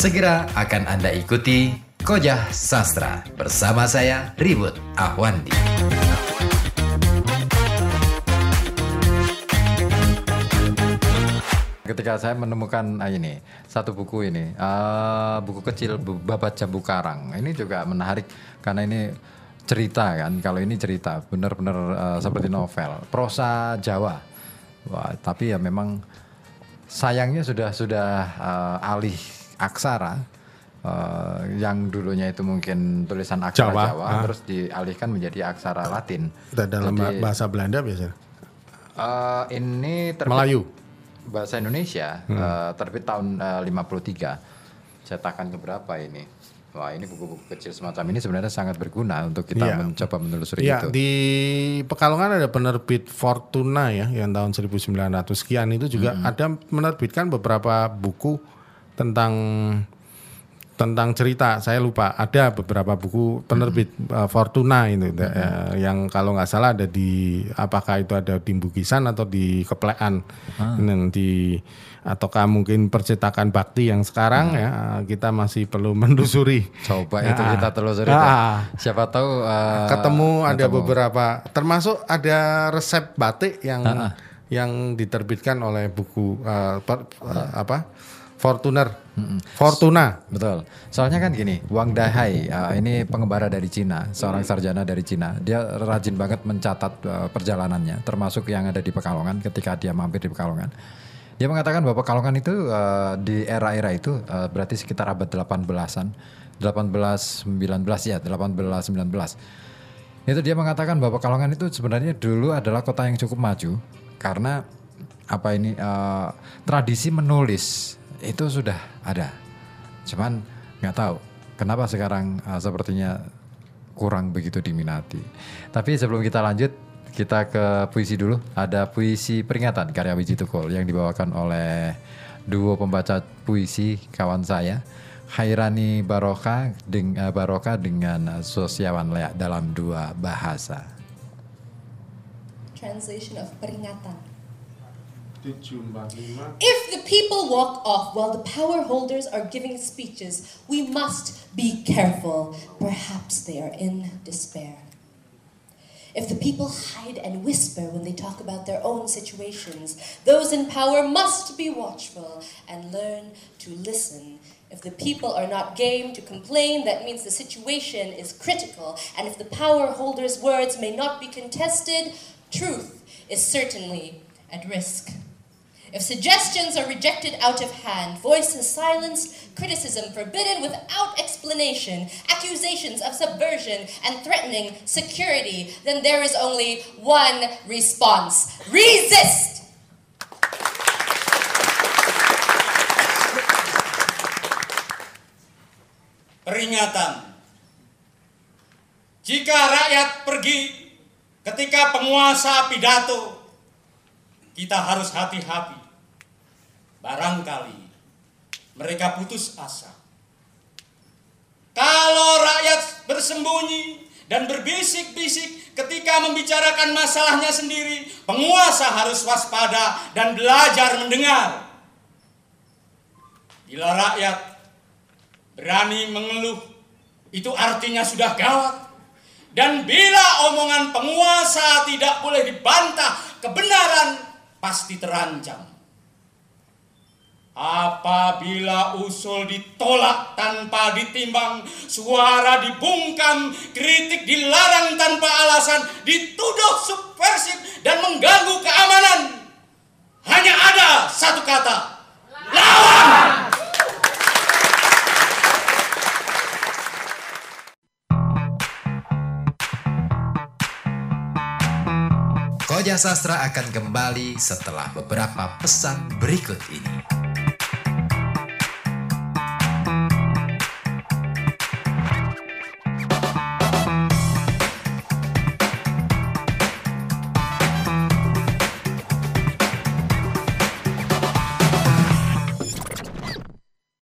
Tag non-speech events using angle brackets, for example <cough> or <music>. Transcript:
Segera akan Anda ikuti Kojah Sastra bersama saya Ribut Ahwandi. Ketika saya menemukan ah, ini satu buku ini uh, buku kecil Babat Jambu Karang. Ini juga menarik karena ini cerita kan kalau ini cerita benar-benar uh, seperti novel. Prosa Jawa. Wah, tapi ya memang sayangnya sudah sudah uh, alih aksara uh, yang dulunya itu mungkin tulisan aksara Jawa, Jawa, ah. terus dialihkan menjadi aksara Latin. Dan dalam Jadi, bahasa Belanda biasanya. uh, ini terbit Melayu. bahasa Indonesia eh, terbit tahun eh, 53 cetakan keberapa ini wah ini buku-buku kecil semacam ini sebenarnya sangat berguna untuk kita Iya. mencoba menelusuri Iya, itu di Pekalongan ada penerbit Fortuna ya yang tahun 1900 sekian itu juga ada menerbitkan beberapa buku tentang tentang cerita. Saya lupa ada beberapa buku penerbit uh, Fortuna itu eh, yang kalau nggak salah ada di apakah itu ada di Bukisan atau di Keplean Yang di ataukah mungkin percetakan Bakti yang sekarang ya kita masih perlu <laughs> menelusuri. coba itu Ah. kita telusuri Ah. siapa tahu eh, ketemu ada ketemu. beberapa termasuk ada resep batik yang yang diterbitkan oleh buku uh, per- uh, apa Fortuner Fortuna Betul. Soalnya kan gini, Wang Dahai uh, ini pengembara dari Cina, seorang sarjana dari Cina. Dia rajin banget mencatat uh, perjalanannya, termasuk yang ada di Pekalongan ketika dia mampir di Pekalongan. Dia mengatakan bahwa Pekalongan itu uh, di era-era itu uh, berarti sekitar abad 18-an, 18 19 ya, 18 19. Itu dia mengatakan bahwa Pekalongan itu sebenarnya dulu adalah kota yang cukup maju karena apa ini eh, tradisi menulis itu sudah ada. Cuman nggak tahu kenapa sekarang eh, sepertinya kurang begitu diminati. Tapi sebelum kita lanjut kita ke puisi dulu. Ada puisi peringatan karya Wiji Tukul yang dibawakan oleh duo pembaca puisi kawan saya. Hairani Baroka, deng, eh, Baroka dengan Sosiawan Lea dalam dua bahasa. Translation of peringatan. If the people walk off while the power holders are giving speeches, we must be careful. Perhaps they are in despair. If the people hide and whisper when they talk about their own situations, those in power must be watchful and learn to listen. If the people are not game to complain, that means the situation is critical. And if the power holders' words may not be contested, truth is certainly at risk. If suggestions are rejected out of hand, voices silenced, criticism forbidden without explanation, accusations of subversion and threatening security, then there is only one response resist! peringatan. Jika rakyat pergi ketika penguasa pidato, kita harus hati-hati. Barangkali mereka putus asa. Kalau rakyat bersembunyi dan berbisik-bisik ketika membicarakan masalahnya sendiri, penguasa harus waspada dan belajar mendengar. Bila rakyat berani mengeluh, itu artinya sudah gawat. Dan bila omongan penguasa tidak boleh dibantah, kebenaran pasti terancam. Apabila usul ditolak tanpa ditimbang, suara dibungkam, kritik dilarang tanpa alasan, dituduh subversif dan mengganggu Koja Sastra akan kembali setelah beberapa pesan berikut ini.